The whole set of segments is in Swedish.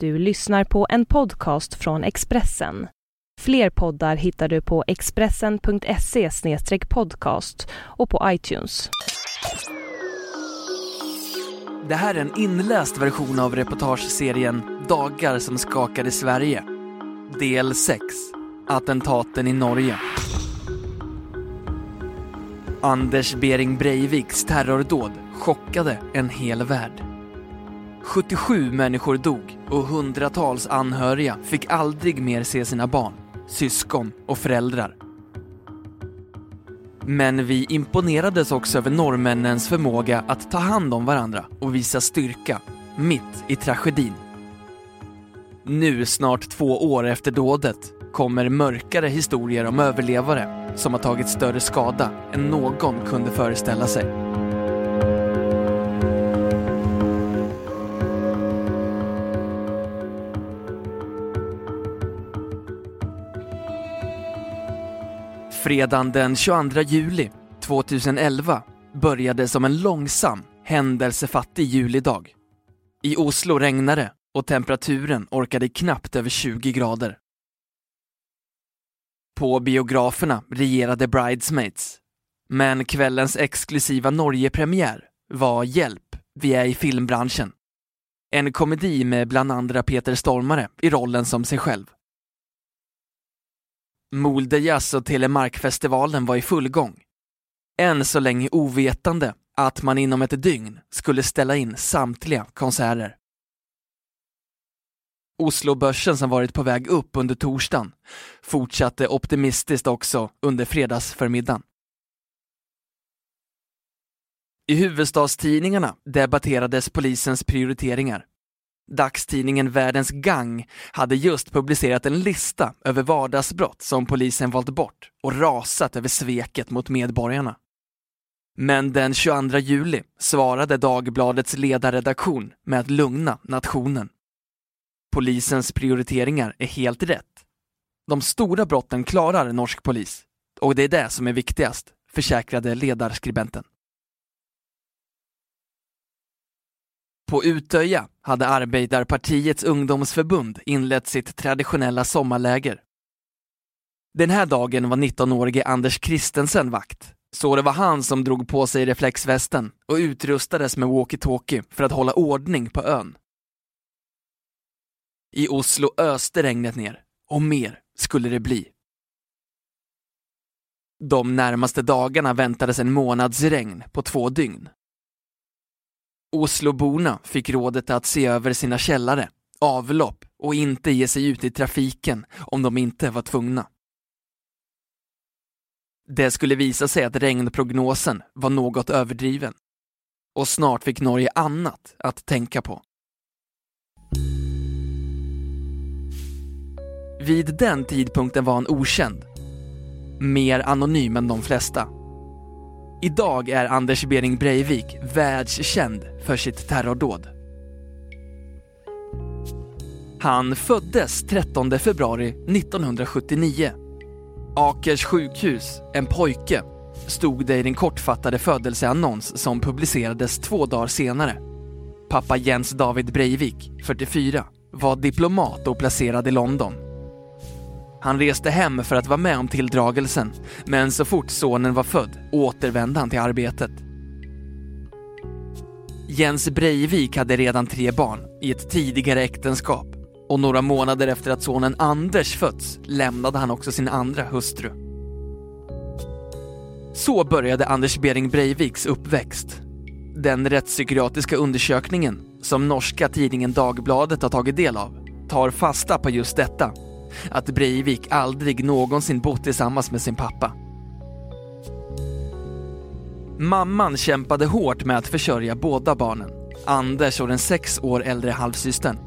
Du lyssnar på en podcast från Expressen. Fler poddar hittar du på expressen.se podcast och på iTunes. Det här är en inläst version av reportageserien Dagar som skakade Sverige. Del 6. Attentaten i Norge. Anders Bering Breiviks terrordåd chockade en hel värld. 77 människor dog och hundratals anhöriga fick aldrig mer se sina barn, syskon och föräldrar. Men vi imponerades också över norrmännens förmåga att ta hand om varandra och visa styrka, mitt i tragedin. Nu, snart två år efter dådet, kommer mörkare historier om överlevare som har tagit större skada än någon kunde föreställa sig. Fredagen den 22 juli 2011 började som en långsam, händelsefattig julidag. I Oslo regnade och temperaturen orkade knappt över 20 grader. På biograferna regerade Bridesmaids. Men kvällens exklusiva Norgepremiär var Hjälp, vi är i filmbranschen. En komedi med bland andra Peter Stormare i rollen som sig själv. Molde Jazz och Telemarkfestivalen var i full gång. Än så länge ovetande att man inom ett dygn skulle ställa in samtliga konserter. Oslobörsen som varit på väg upp under torsdagen fortsatte optimistiskt också under fredagsförmiddagen. I huvudstadstidningarna debatterades polisens prioriteringar. Dagstidningen Världens Gang hade just publicerat en lista över vardagsbrott som polisen valt bort och rasat över sveket mot medborgarna. Men den 22 juli svarade Dagbladets ledarredaktion med att lugna nationen. Polisens prioriteringar är helt rätt. De stora brotten klarar norsk polis och det är det som är viktigast, försäkrade ledarskribenten. På Utöja hade Arbeidarpartiets ungdomsförbund inlett sitt traditionella sommarläger. Den här dagen var 19-årige Anders Christensen vakt, så det var han som drog på sig reflexvästen och utrustades med walkie-talkie för att hålla ordning på ön. I Oslo öste regnet ner, och mer skulle det bli. De närmaste dagarna väntades en månads regn på två dygn. Osloborna fick rådet att se över sina källare, avlopp och inte ge sig ut i trafiken om de inte var tvungna. Det skulle visa sig att regnprognosen var något överdriven. Och snart fick Norge annat att tänka på. Vid den tidpunkten var han okänd. Mer anonym än de flesta. Idag är Anders Behring Breivik världskänd för sitt terrordåd. Han föddes 13 februari 1979. Akers sjukhus, en pojke, stod det i den kortfattade födelseannons som publicerades två dagar senare. Pappa Jens David Breivik, 44, var diplomat och placerad i London. Han reste hem för att vara med om tilldragelsen, men så fort sonen var född återvände han till arbetet. Jens Breivik hade redan tre barn i ett tidigare äktenskap och några månader efter att sonen Anders fötts lämnade han också sin andra hustru. Så började Anders Behring Breiviks uppväxt. Den rättspsykiatriska undersökningen, som norska tidningen Dagbladet har tagit del av, tar fasta på just detta att Breivik aldrig någonsin bott tillsammans med sin pappa. Mamman kämpade hårt med att försörja båda barnen, Anders och den sex år äldre halvsystern.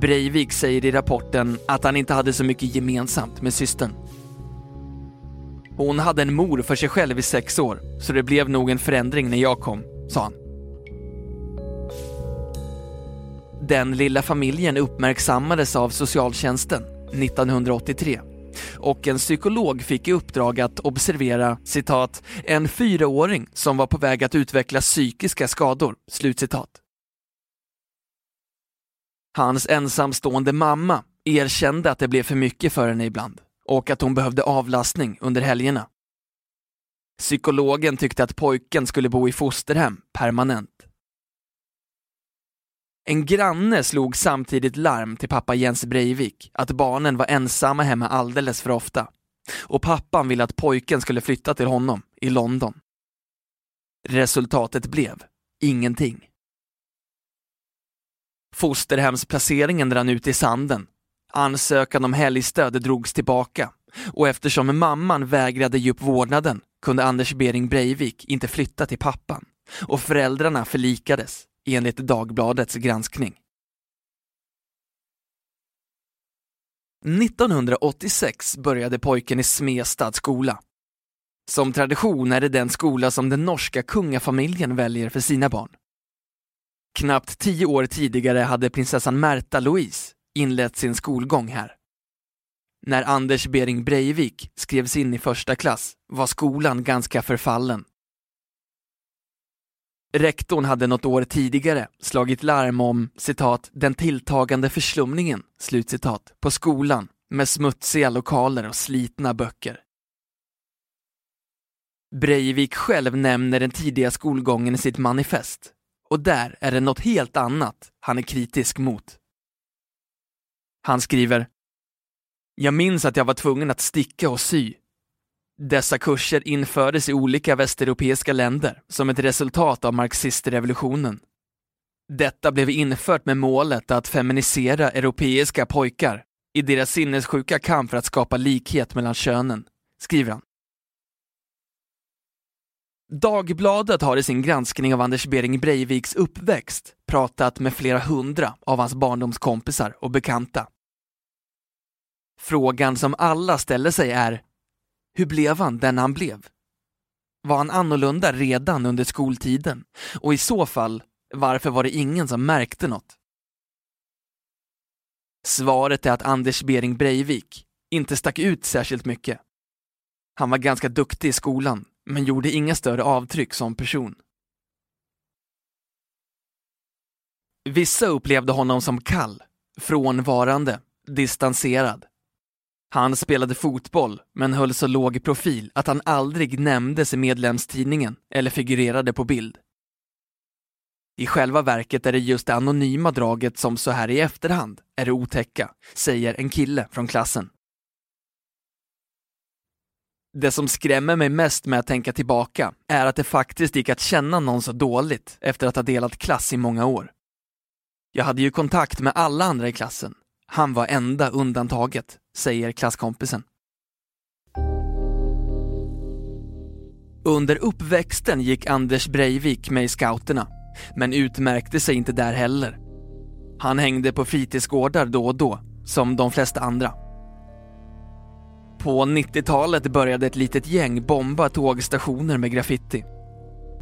Breivik säger i rapporten att han inte hade så mycket gemensamt med systern. Hon hade en mor för sig själv i sex år, så det blev nog en förändring när jag kom, sa han. Den lilla familjen uppmärksammades av socialtjänsten 1983 och en psykolog fick i uppdrag att observera citat, en fyraåring som var på väg att utveckla psykiska skador. Slutcitat. Hans ensamstående mamma erkände att det blev för mycket för henne ibland och att hon behövde avlastning under helgerna. Psykologen tyckte att pojken skulle bo i fosterhem permanent. En granne slog samtidigt larm till pappa Jens Breivik att barnen var ensamma hemma alldeles för ofta och pappan ville att pojken skulle flytta till honom i London. Resultatet blev ingenting. Fosterhemsplaceringen rann ut i sanden. Ansökan om helgstöd drogs tillbaka och eftersom mamman vägrade ge upp vårdnaden kunde Anders Bering Breivik inte flytta till pappan och föräldrarna förlikades enligt Dagbladets granskning. 1986 började pojken i Smestad skola. Som tradition är det den skola som den norska kungafamiljen väljer för sina barn. Knappt tio år tidigare hade prinsessan Märta Louise inlett sin skolgång här. När Anders Bering Breivik skrevs in i första klass var skolan ganska förfallen. Rektorn hade något år tidigare slagit larm om citat, den tilltagande förslumningen slutcitat, på skolan med smutsiga lokaler och slitna böcker. Breivik själv nämner den tidiga skolgången i sitt manifest och där är det något helt annat han är kritisk mot. Han skriver Jag minns att jag var tvungen att sticka och sy. Dessa kurser infördes i olika västeuropeiska länder som ett resultat av marxistrevolutionen. Detta blev infört med målet att feminisera europeiska pojkar i deras sinnessjuka kamp för att skapa likhet mellan könen, skriver han. Dagbladet har i sin granskning av Anders Bering Breiviks uppväxt pratat med flera hundra av hans barndomskompisar och bekanta. Frågan som alla ställer sig är, hur blev han den han blev? Var han annorlunda redan under skoltiden? Och i så fall, varför var det ingen som märkte något? Svaret är att Anders Bering Breivik inte stack ut särskilt mycket. Han var ganska duktig i skolan, men gjorde inga större avtryck som person. Vissa upplevde honom som kall, frånvarande, distanserad. Han spelade fotboll, men höll så låg profil att han aldrig nämndes i medlemstidningen eller figurerade på bild. I själva verket är det just det anonyma draget som så här i efterhand är det otäcka, säger en kille från klassen. Det som skrämmer mig mest med att tänka tillbaka är att det faktiskt gick att känna någon så dåligt efter att ha delat klass i många år. Jag hade ju kontakt med alla andra i klassen. Han var enda undantaget, säger klasskompisen. Under uppväxten gick Anders Breivik med i scouterna, men utmärkte sig inte där heller. Han hängde på fritidsgårdar då och då, som de flesta andra. På 90-talet började ett litet gäng bomba tågstationer med graffiti.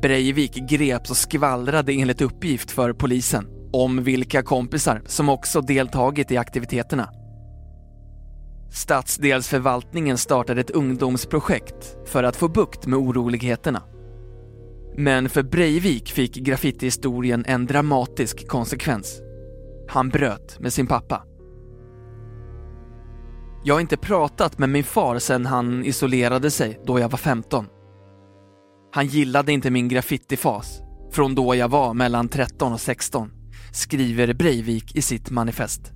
Breivik greps och skvallrade enligt uppgift för polisen om vilka kompisar som också deltagit i aktiviteterna. Stadsdelsförvaltningen startade ett ungdomsprojekt för att få bukt med oroligheterna. Men för Breivik fick graffitihistorien en dramatisk konsekvens. Han bröt med sin pappa. Jag har inte pratat med min far sedan han isolerade sig då jag var 15. Han gillade inte min graffitifas från då jag var mellan 13 och 16, skriver Breivik i sitt manifest.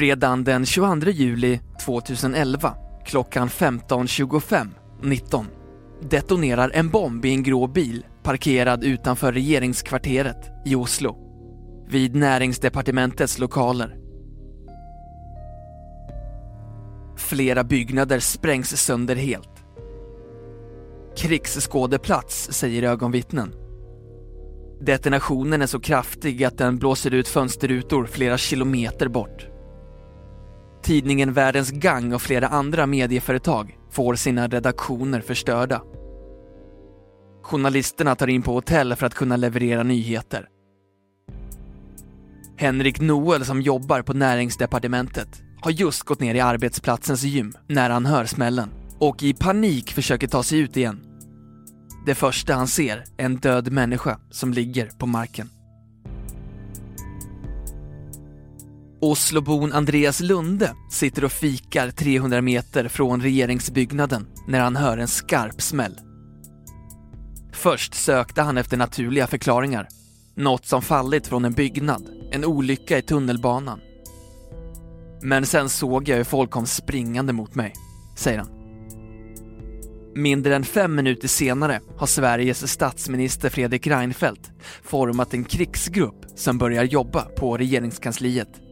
Fredagen den 22 juli 2011 klockan 15.25 19 detonerar en bomb i en grå bil parkerad utanför regeringskvarteret i Oslo vid näringsdepartementets lokaler. Flera byggnader sprängs sönder helt. Krigsskådeplats, säger ögonvittnen. Detonationen är så kraftig att den blåser ut fönsterrutor flera kilometer bort. Tidningen Världens Gang och flera andra medieföretag får sina redaktioner förstörda. Journalisterna tar in på hotell för att kunna leverera nyheter. Henrik Noel som jobbar på näringsdepartementet har just gått ner i arbetsplatsens gym när han hör smällen och i panik försöker ta sig ut igen. Det första han ser är en död människa som ligger på marken. Oslobon Andreas Lunde sitter och fikar 300 meter från regeringsbyggnaden när han hör en skarp smäll. Först sökte han efter naturliga förklaringar. Något som fallit från en byggnad, en olycka i tunnelbanan. Men sen såg jag hur folk kom springande mot mig, säger han. Mindre än fem minuter senare har Sveriges statsminister Fredrik Reinfeldt format en krigsgrupp som börjar jobba på regeringskansliet.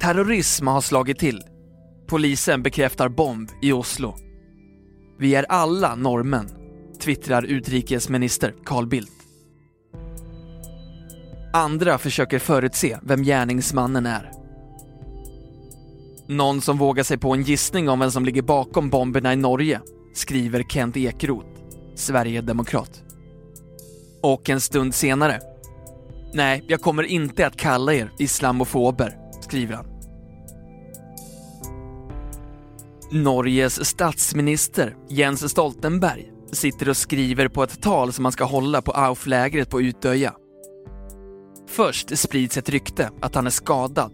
Terrorism har slagit till. Polisen bekräftar bomb i Oslo. Vi är alla norrmän, twittrar utrikesminister Carl Bildt. Andra försöker förutse vem gärningsmannen är. Någon som vågar sig på en gissning om vem som ligger bakom bomberna i Norge, skriver Kent Ekeroth, Sverigedemokrat. Och en stund senare. Nej, jag kommer inte att kalla er islamofober, skriver han. Norges statsminister Jens Stoltenberg sitter och skriver på ett tal som han ska hålla på AUF-lägret på Utöja. Först sprids ett rykte att han är skadad,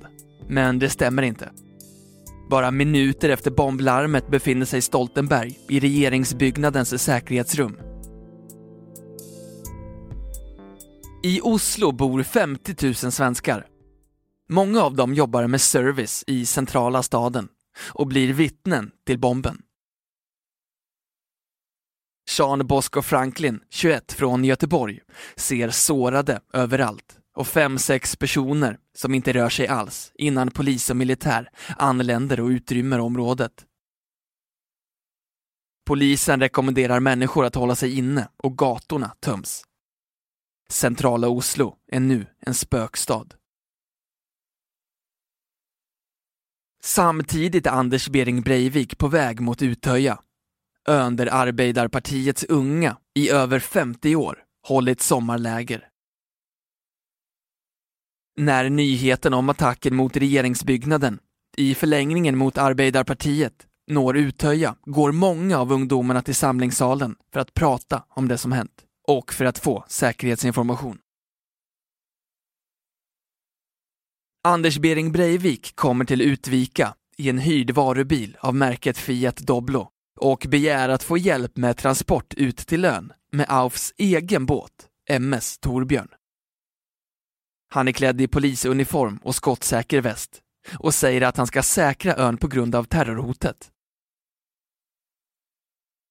men det stämmer inte. Bara minuter efter bomblarmet befinner sig Stoltenberg i regeringsbyggnadens säkerhetsrum. I Oslo bor 50 000 svenskar. Många av dem jobbar med service i centrala staden och blir vittnen till bomben. Sean Bosco Franklin, 21, från Göteborg, ser sårade överallt och fem, sex personer som inte rör sig alls innan polis och militär anländer och utrymmer området. Polisen rekommenderar människor att hålla sig inne och gatorna töms. Centrala Oslo är nu en spökstad. Samtidigt är Anders Bering Breivik på väg mot Utöja. Ön där Arbeidarpartiets unga i över 50 år hållit sommarläger. När nyheten om attacken mot regeringsbyggnaden, i förlängningen mot Arbeidarpartiet, når Utöja går många av ungdomarna till samlingssalen för att prata om det som hänt och för att få säkerhetsinformation. Anders Bering Breivik kommer till Utvika i en hyrd varubil av märket Fiat Doblo och begär att få hjälp med transport ut till ön med Aufs egen båt, MS Torbjörn. Han är klädd i polisuniform och skottsäker väst och säger att han ska säkra ön på grund av terrorhotet.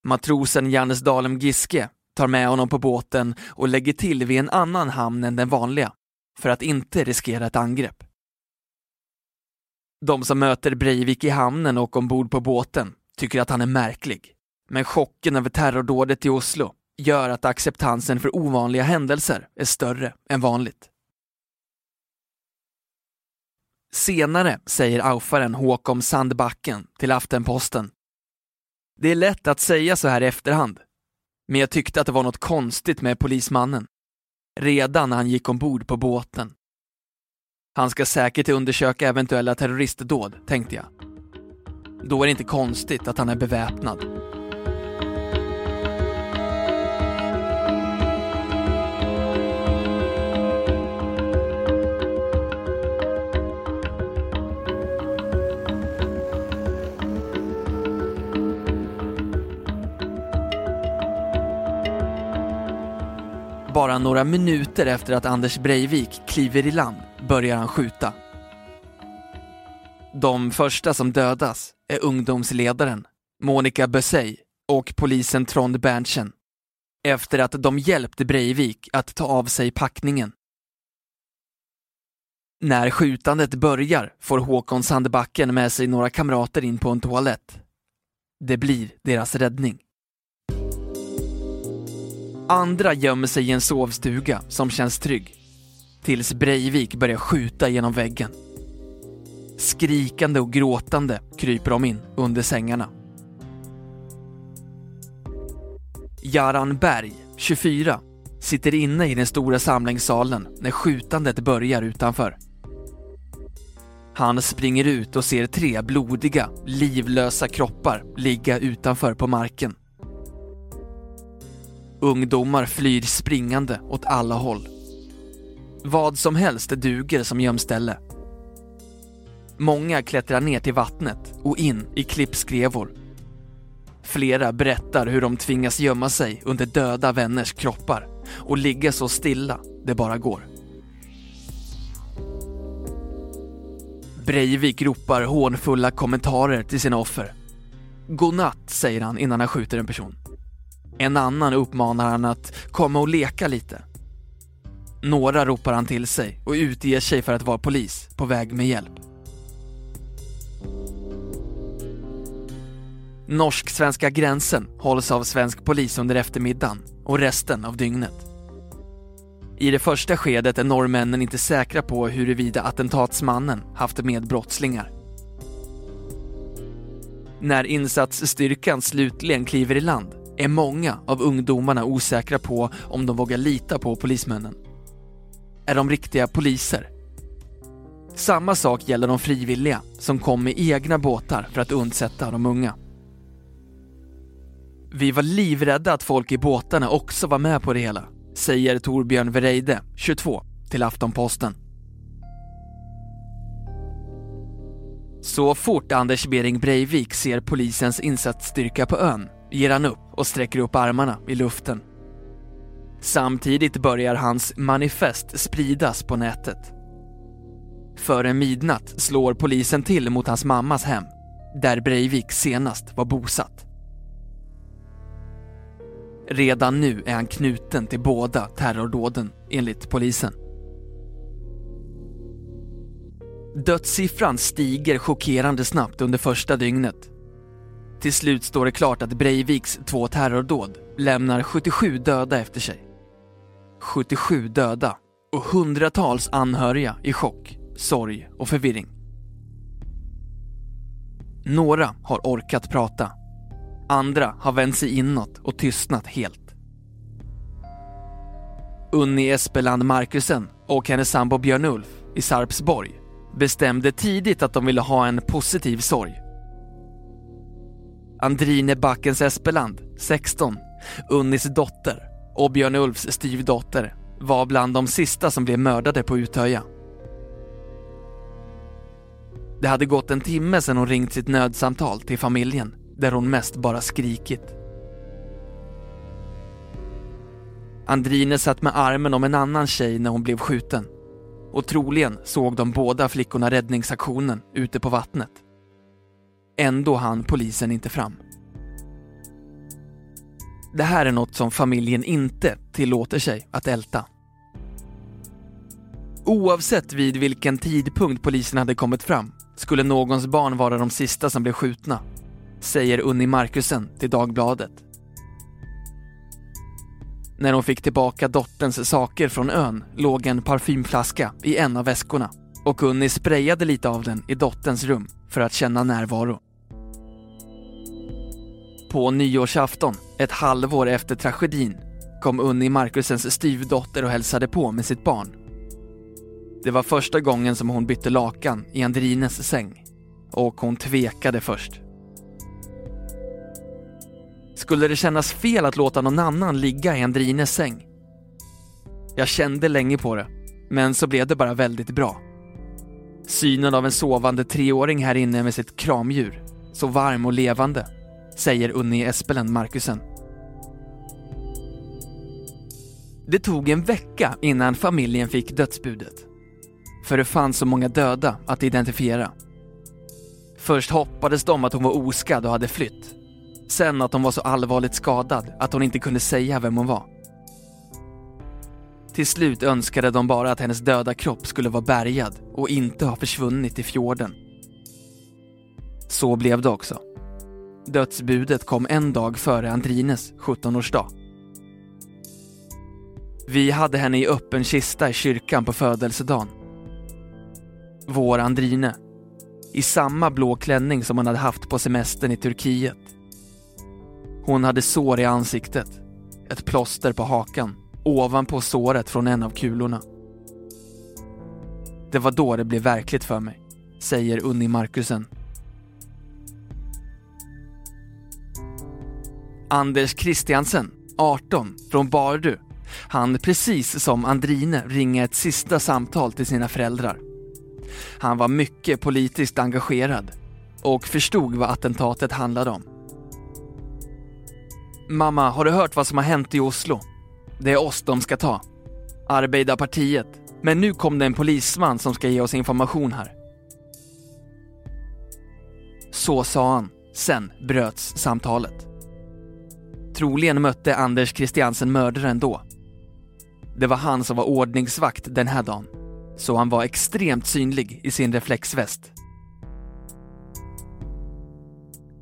Matrosen Jannes Dalem Giske tar med honom på båten och lägger till vid en annan hamn än den vanliga för att inte riskera ett angrepp. De som möter Breivik i hamnen och ombord på båten tycker att han är märklig. Men chocken över terrordådet i Oslo gör att acceptansen för ovanliga händelser är större än vanligt. Senare säger aufaren Håkom Sandbacken till Aftenposten. Det är lätt att säga så här i efterhand, men jag tyckte att det var något konstigt med polismannen. Redan när han gick ombord på båten. Han ska säkert undersöka eventuella terroristdåd, tänkte jag. Då är det inte konstigt att han är beväpnad. Bara några minuter efter att Anders Breivik kliver i land börjar han skjuta. De första som dödas är ungdomsledaren Monica Bösey och polisen Trond Berntsen efter att de hjälpt Breivik att ta av sig packningen. När skjutandet börjar får Håkon Sandbacken med sig några kamrater in på en toalett. Det blir deras räddning. Andra gömmer sig i en sovstuga som känns trygg. Tills Breivik börjar skjuta genom väggen. Skrikande och gråtande kryper de in under sängarna. Jaran Berg, 24, sitter inne i den stora samlingssalen när skjutandet börjar utanför. Han springer ut och ser tre blodiga, livlösa kroppar ligga utanför på marken. Ungdomar flyr springande åt alla håll. Vad som helst duger som gömställe. Många klättrar ner till vattnet och in i klippskrevor. Flera berättar hur de tvingas gömma sig under döda vänners kroppar och ligga så stilla det bara går. Breivik ropar hånfulla kommentarer till sina offer. Godnatt, säger han innan han skjuter en person. En annan uppmanar han att komma och leka lite. Några ropar han till sig och utger sig för att vara polis på väg med hjälp. Norsk-svenska gränsen hålls av svensk polis under eftermiddagen och resten av dygnet. I det första skedet är norrmännen inte säkra på huruvida attentatsmannen haft med brottslingar. När insatsstyrkan slutligen kliver i land är många av ungdomarna osäkra på om de vågar lita på polismännen. Är de riktiga poliser? Samma sak gäller de frivilliga som kom med egna båtar för att undsätta de unga. Vi var livrädda att folk i båtarna också var med på det hela, säger Torbjörn Vereide, 22, till Aftonposten. Så fort Anders Bering Breivik ser polisens insatsstyrka på ön ger han upp och sträcker upp armarna i luften. Samtidigt börjar hans manifest spridas på nätet. Före midnatt slår polisen till mot hans mammas hem, där Breivik senast var bosatt. Redan nu är han knuten till båda terrordåden, enligt polisen. Dödssiffran stiger chockerande snabbt under första dygnet. Till slut står det klart att Breiviks två terrordåd lämnar 77 döda efter sig. 77 döda och hundratals anhöriga i chock, sorg och förvirring. Några har orkat prata. Andra har vänt sig inåt och tystnat helt. Unni Espeland Markusen och hennes sambo Björn-Ulf i Sarpsborg bestämde tidigt att de ville ha en positiv sorg. Andrine Backens Espeland, 16, Unnis dotter och Björn Ulfs styvdotter var bland de sista som blev mördade på Utöja. Det hade gått en timme sedan hon ringt sitt nödsamtal till familjen där hon mest bara skrikit. Andrine satt med armen om en annan tjej när hon blev skjuten och troligen såg de båda flickorna räddningsaktionen ute på vattnet. Ändå hann polisen inte fram. Det här är något som familjen inte tillåter sig att älta. Oavsett vid vilken tidpunkt polisen hade kommit fram skulle någons barn vara de sista som blev skjutna, säger Unni Markusen till Dagbladet. När hon fick tillbaka dotterns saker från ön låg en parfymflaska i en av väskorna och Unni sprayade lite av den i dotterns rum för att känna närvaro. På nyårsafton, ett halvår efter tragedin, kom Unni Markusens styvdotter och hälsade på med sitt barn. Det var första gången som hon bytte lakan i Andrines säng och hon tvekade först. Skulle det kännas fel att låta någon annan ligga i Andrines säng? Jag kände länge på det, men så blev det bara väldigt bra. Synen av en sovande treåring här inne med sitt kramdjur, så varm och levande, säger Unni Espelen Markusen. Det tog en vecka innan familjen fick dödsbudet. För det fanns så många döda att identifiera. Först hoppades de att hon var oskadd och hade flytt. Sen att hon var så allvarligt skadad att hon inte kunde säga vem hon var. Till slut önskade de bara att hennes döda kropp skulle vara bärgad och inte ha försvunnit i fjorden. Så blev det också. Dödsbudet kom en dag före Andrines 17-årsdag. Vi hade henne i öppen kista i kyrkan på födelsedagen. Vår Andrine. I samma blå klänning som hon hade haft på semestern i Turkiet. Hon hade sår i ansiktet, ett plåster på hakan, ovanpå såret från en av kulorna. Det var då det blev verkligt för mig, säger Unni Markusen. Anders Christiansen, 18, från Bardu, han precis som Andrine ringa ett sista samtal till sina föräldrar. Han var mycket politiskt engagerad och förstod vad attentatet handlade om. Mamma, har du hört vad som har hänt i Oslo? Det är oss de ska ta. Arbeiderpartiet. Men nu kom det en polisman som ska ge oss information här. Så sa han. Sen bröts samtalet. Troligen mötte Anders Christiansen mördaren då. Det var han som var ordningsvakt den här dagen, så han var extremt synlig i sin reflexväst.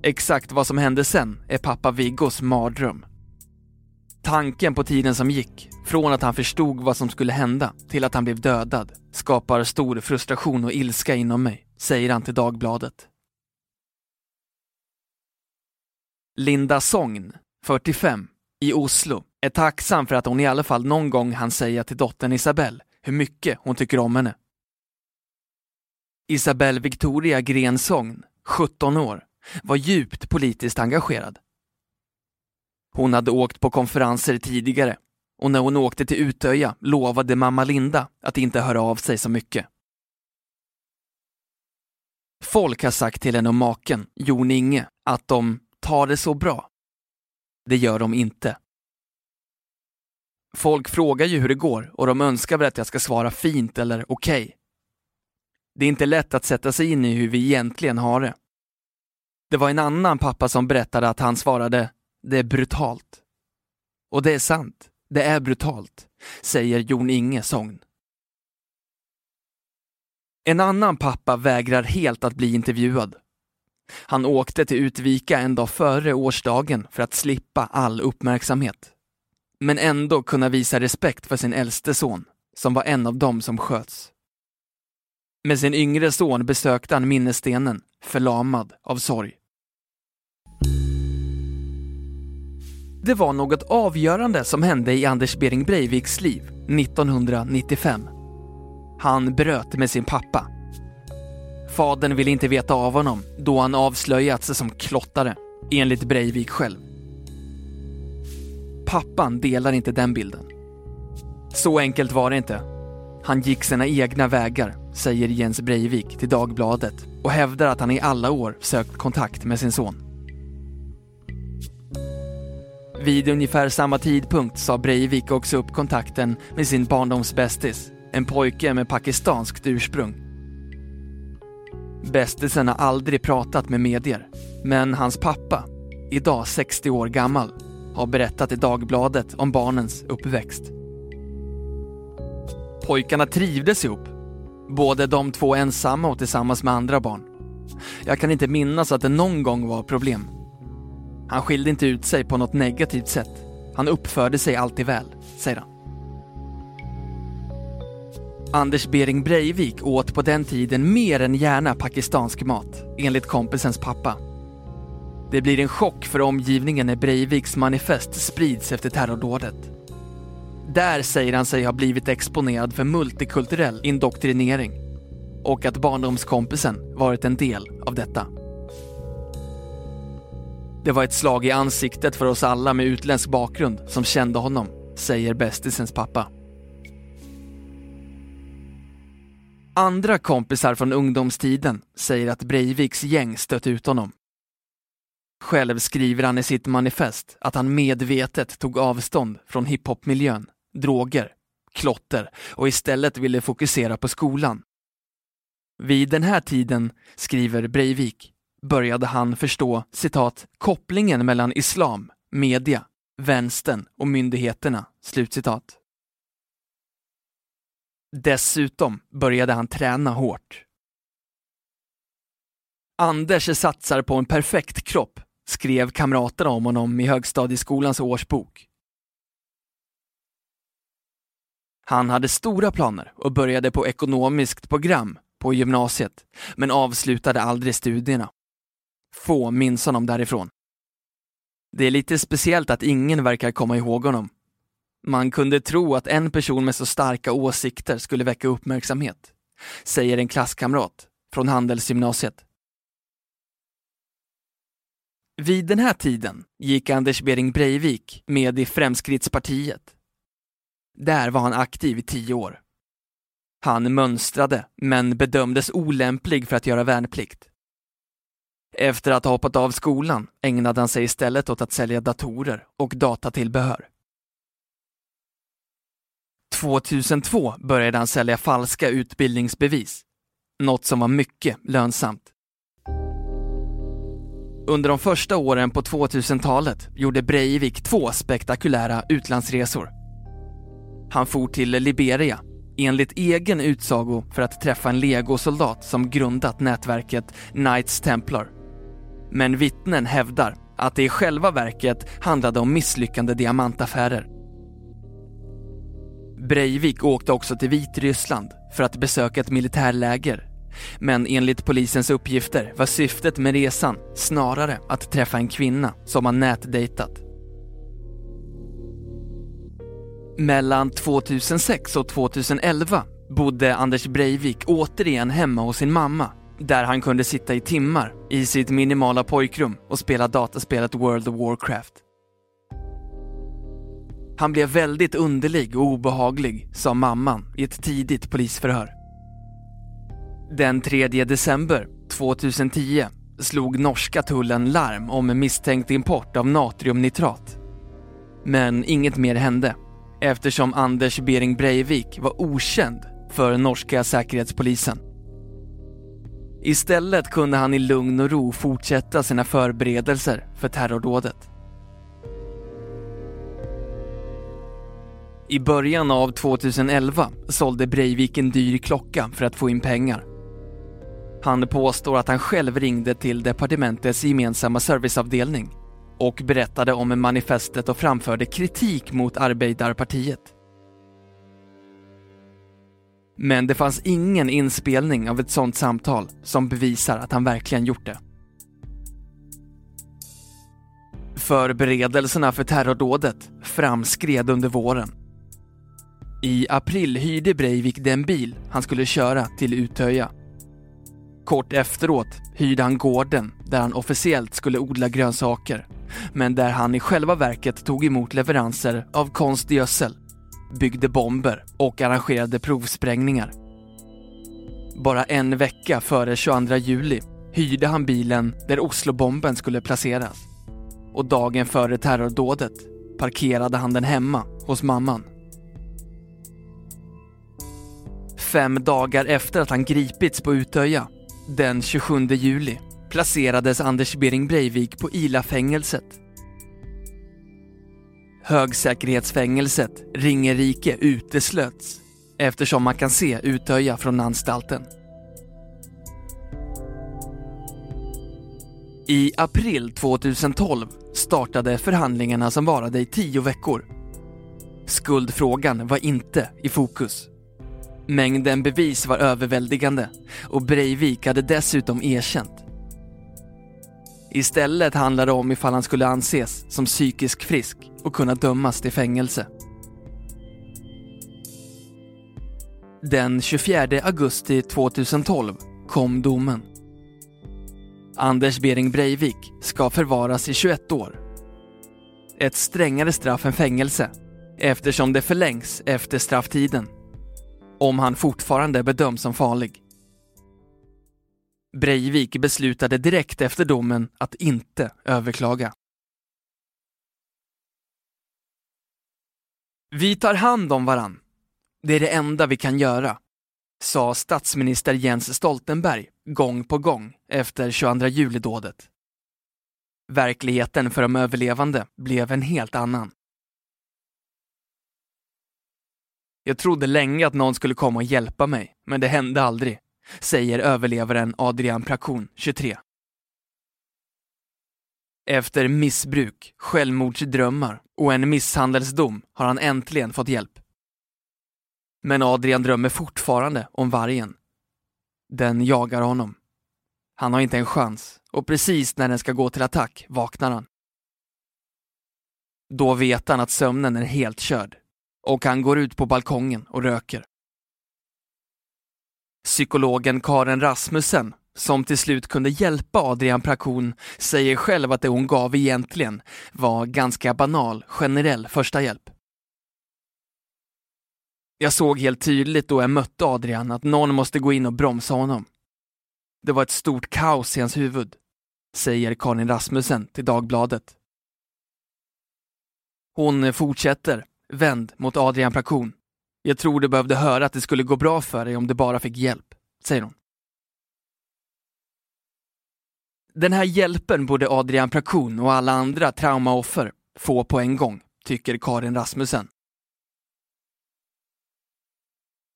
Exakt vad som hände sen är pappa Viggos mardröm. Tanken på tiden som gick, från att han förstod vad som skulle hända till att han blev dödad, skapar stor frustration och ilska inom mig, säger han till Dagbladet. Linda Sogn, 45, i Oslo, är tacksam för att hon i alla fall någon gång hann säga till dottern Isabelle hur mycket hon tycker om henne. Isabelle Victoria Gren 17 år, var djupt politiskt engagerad. Hon hade åkt på konferenser tidigare och när hon åkte till Utöja lovade mamma Linda att inte höra av sig så mycket. Folk har sagt till henne och maken, Jon Inge, att de tar det så bra. Det gör de inte. Folk frågar ju hur det går och de önskar väl att jag ska svara fint eller okej. Okay. Det är inte lätt att sätta sig in i hur vi egentligen har det. Det var en annan pappa som berättade att han svarade det är brutalt. Och det är sant, det är brutalt, säger Jon Inge Sogn. En annan pappa vägrar helt att bli intervjuad. Han åkte till Utvika en dag före årsdagen för att slippa all uppmärksamhet. Men ändå kunna visa respekt för sin äldste son, som var en av dem som sköts. Med sin yngre son besökte han minnesstenen, förlamad av sorg. Det var något avgörande som hände i Anders Bering Breiviks liv 1995. Han bröt med sin pappa. Fadern ville inte veta av honom då han avslöjats som klottare, enligt Breivik själv. Pappan delar inte den bilden. Så enkelt var det inte. Han gick sina egna vägar, säger Jens Breivik till Dagbladet och hävdar att han i alla år sökt kontakt med sin son. Vid ungefär samma tidpunkt sa Breivik också upp kontakten med sin barndomsbästis, en pojke med pakistanskt ursprung. Bästisen har aldrig pratat med medier, men hans pappa, idag 60 år gammal, har berättat i Dagbladet om barnens uppväxt. Pojkarna trivdes ihop, både de två ensamma och tillsammans med andra barn. Jag kan inte minnas att det någon gång var problem. Han skilde inte ut sig på något negativt sätt. Han uppförde sig alltid väl, säger han. Anders Bering Breivik åt på den tiden mer än gärna pakistansk mat, enligt kompisens pappa. Det blir en chock för omgivningen när Breiviks manifest sprids efter terrordådet. Där säger han sig ha blivit exponerad för multikulturell indoktrinering och att barndomskompisen varit en del av detta. Det var ett slag i ansiktet för oss alla med utländsk bakgrund som kände honom, säger bästisens pappa. Andra kompisar från ungdomstiden säger att Breiviks gäng stött ut honom. Själv skriver han i sitt manifest att han medvetet tog avstånd från hiphopmiljön, droger, klotter och istället ville fokusera på skolan. Vid den här tiden, skriver Breivik, började han förstå citat, kopplingen mellan islam, media, vänstern och myndigheterna. Slutcitat. Dessutom började han träna hårt. Anders satsar på en perfekt kropp, skrev kamraterna om honom i högstadieskolans årsbok. Han hade stora planer och började på ekonomiskt program på gymnasiet, men avslutade aldrig studierna. Få minns honom därifrån. Det är lite speciellt att ingen verkar komma ihåg honom. Man kunde tro att en person med så starka åsikter skulle väcka uppmärksamhet, säger en klasskamrat från Handelsgymnasiet. Vid den här tiden gick Anders Behring Breivik med i Fremskrittspartiet. Där var han aktiv i tio år. Han mönstrade, men bedömdes olämplig för att göra värnplikt. Efter att ha hoppat av skolan ägnade han sig istället åt att sälja datorer och datatillbehör. 2002 började han sälja falska utbildningsbevis, något som var mycket lönsamt. Under de första åren på 2000-talet gjorde Breivik två spektakulära utlandsresor. Han for till Liberia, enligt egen utsago för att träffa en legosoldat som grundat nätverket Knights Templar. Men vittnen hävdar att det i själva verket handlade om misslyckande diamantaffärer. Breivik åkte också till Vitryssland för att besöka ett militärläger. Men enligt polisens uppgifter var syftet med resan snarare att träffa en kvinna som han nätdejtat. Mellan 2006 och 2011 bodde Anders Breivik återigen hemma hos sin mamma där han kunde sitta i timmar i sitt minimala pojkrum och spela dataspelet World of Warcraft. Han blev väldigt underlig och obehaglig, sa mamman i ett tidigt polisförhör. Den 3 december 2010 slog norska tullen larm om misstänkt import av natriumnitrat. Men inget mer hände eftersom Anders Bering Breivik var okänd för norska säkerhetspolisen. Istället kunde han i lugn och ro fortsätta sina förberedelser för terrordådet. I början av 2011 sålde Breivik en dyr klocka för att få in pengar. Han påstår att han själv ringde till departementets gemensamma serviceavdelning och berättade om manifestet och framförde kritik mot Arbeidarpartiet. Men det fanns ingen inspelning av ett sådant samtal som bevisar att han verkligen gjort det. Förberedelserna för terrordådet framskred under våren. I april hyrde Breivik den bil han skulle köra till Utöja. Kort efteråt hyrde han gården där han officiellt skulle odla grönsaker, men där han i själva verket tog emot leveranser av konstgödsel, byggde bomber och arrangerade provsprängningar. Bara en vecka före 22 juli hyrde han bilen där Oslobomben skulle placeras. Och dagen före terrordådet parkerade han den hemma hos mamman. Fem dagar efter att han gripits på Utöja, den 27 juli, placerades Anders Bering Breivik på Ila-fängelset. Högsäkerhetsfängelset Ringerike uteslöts eftersom man kan se Utöja från anstalten. I april 2012 startade förhandlingarna som varade i tio veckor. Skuldfrågan var inte i fokus. Mängden bevis var överväldigande och Breivik hade dessutom erkänt. Istället handlade det om ifall han skulle anses som psykisk frisk och kunna dömas till fängelse. Den 24 augusti 2012 kom domen. Anders Bering Breivik ska förvaras i 21 år. Ett strängare straff än fängelse eftersom det förlängs efter strafftiden om han fortfarande bedöms som farlig. Breivik beslutade direkt efter domen att inte överklaga. Vi tar hand om varann. Det är det enda vi kan göra, sa statsminister Jens Stoltenberg gång på gång efter 22 juli-dådet. Verkligheten för de överlevande blev en helt annan. Jag trodde länge att någon skulle komma och hjälpa mig, men det hände aldrig, säger överlevaren Adrian Prakon, 23. Efter missbruk, självmordsdrömmar och en misshandelsdom har han äntligen fått hjälp. Men Adrian drömmer fortfarande om vargen. Den jagar honom. Han har inte en chans och precis när den ska gå till attack vaknar han. Då vet han att sömnen är helt körd och han går ut på balkongen och röker. Psykologen Karen Rasmussen som till slut kunde hjälpa Adrian Prakon, säger själv att det hon gav egentligen var ganska banal, generell första hjälp. Jag såg helt tydligt då jag mötte Adrian att någon måste gå in och bromsa honom. Det var ett stort kaos i hans huvud, säger Karin Rasmussen till Dagbladet. Hon fortsätter, vänd mot Adrian Prakon. Jag tror du behövde höra att det skulle gå bra för dig om du bara fick hjälp, säger hon. Den här hjälpen borde Adrian Prakon och alla andra traumaoffer få på en gång, tycker Karin Rasmussen.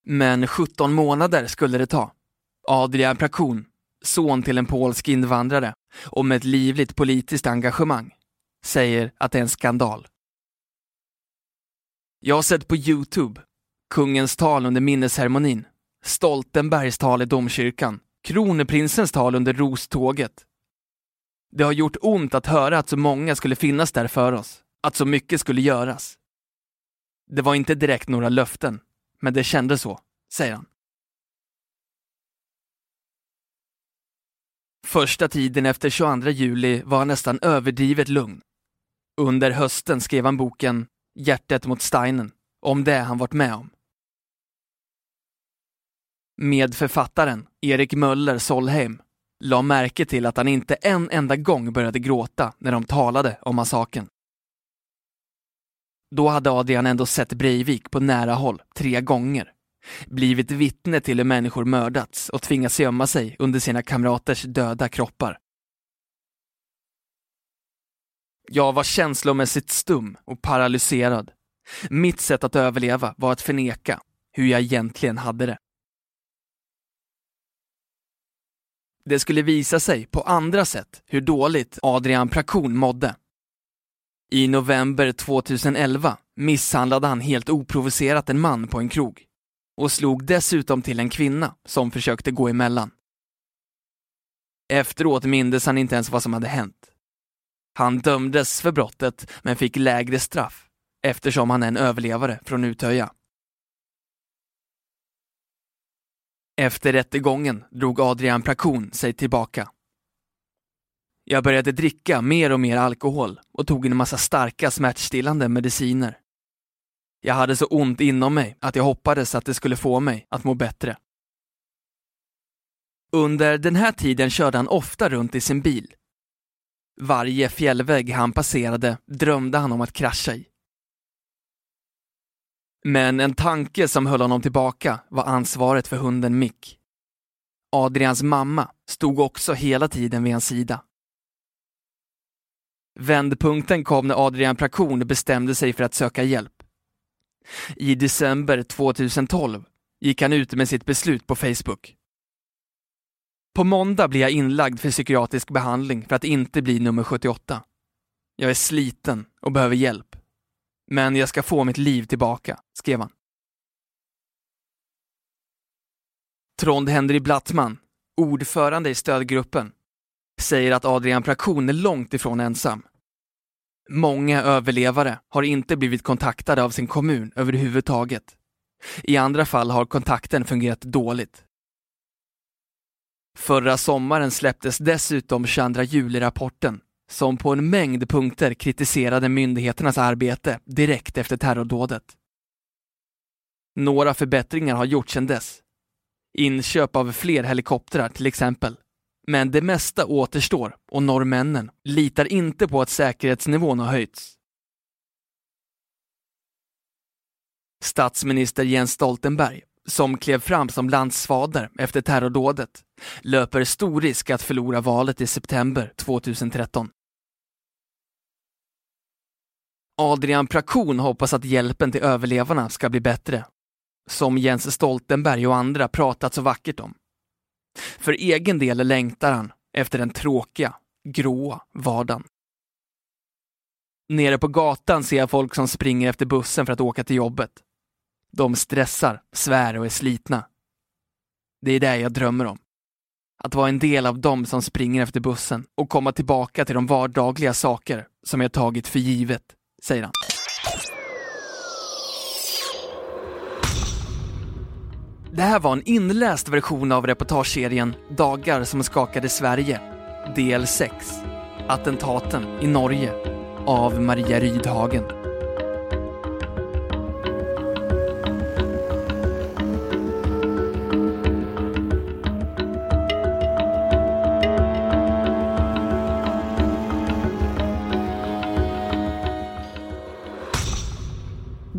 Men 17 månader skulle det ta. Adrian Prakon, son till en polsk invandrare och med ett livligt politiskt engagemang, säger att det är en skandal. Jag har sett på Youtube kungens tal under minnesceremonin, Stoltenbergs tal i domkyrkan, kronprinsens tal under roståget. Det har gjort ont att höra att så många skulle finnas där för oss, att så mycket skulle göras. Det var inte direkt några löften, men det kändes så, säger han. Första tiden efter 22 juli var han nästan överdrivet lugn. Under hösten skrev han boken Hjärtat mot Steinen, om det han varit med om. Medförfattaren, Erik Möller Solheim, la märke till att han inte en enda gång började gråta när de talade om massakern. Då hade Adrian ändå sett Breivik på nära håll tre gånger, blivit vittne till hur människor mördats och tvingats gömma sig under sina kamraters döda kroppar. Jag var känslomässigt stum och paralyserad. Mitt sätt att överleva var att förneka hur jag egentligen hade det. Det skulle visa sig på andra sätt hur dåligt Adrian Prakon mådde. I november 2011 misshandlade han helt oprovocerat en man på en krog och slog dessutom till en kvinna som försökte gå emellan. Efteråt mindes han inte ens vad som hade hänt. Han dömdes för brottet men fick lägre straff eftersom han är en överlevare från Utöja. Efter rättegången drog Adrian Prakon sig tillbaka. Jag började dricka mer och mer alkohol och tog en massa starka smärtstillande mediciner. Jag hade så ont inom mig att jag hoppades att det skulle få mig att må bättre. Under den här tiden körde han ofta runt i sin bil. Varje fjällvägg han passerade drömde han om att krascha i. Men en tanke som höll honom tillbaka var ansvaret för hunden Mick. Adrians mamma stod också hela tiden vid hans sida. Vändpunkten kom när Adrian Prakon bestämde sig för att söka hjälp. I december 2012 gick han ut med sitt beslut på Facebook. På måndag blir jag inlagd för psykiatrisk behandling för att inte bli nummer 78. Jag är sliten och behöver hjälp. Men jag ska få mitt liv tillbaka, skrev han. Trond Henry Blattman, ordförande i stödgruppen, säger att Adrian Prakon är långt ifrån ensam. Många överlevare har inte blivit kontaktade av sin kommun överhuvudtaget. I andra fall har kontakten fungerat dåligt. Förra sommaren släpptes dessutom 22 juli-rapporten som på en mängd punkter kritiserade myndigheternas arbete direkt efter terrordådet. Några förbättringar har gjorts sedan dess. Inköp av fler helikoptrar till exempel. Men det mesta återstår och norrmännen litar inte på att säkerhetsnivån har höjts. Statsminister Jens Stoltenberg, som klev fram som landsfader efter terrordådet, löper stor risk att förlora valet i september 2013. Adrian Prakon hoppas att hjälpen till överlevarna ska bli bättre. Som Jens Stoltenberg och andra pratat så vackert om. För egen del längtar han efter den tråkiga, gråa vardagen. Nere på gatan ser jag folk som springer efter bussen för att åka till jobbet. De stressar, svär och är slitna. Det är det jag drömmer om. Att vara en del av dem som springer efter bussen och komma tillbaka till de vardagliga saker som jag tagit för givet, säger han. Det här var en inläst version av reportageserien Dagar som skakade Sverige, del 6. Attentaten i Norge av Maria Rydhagen.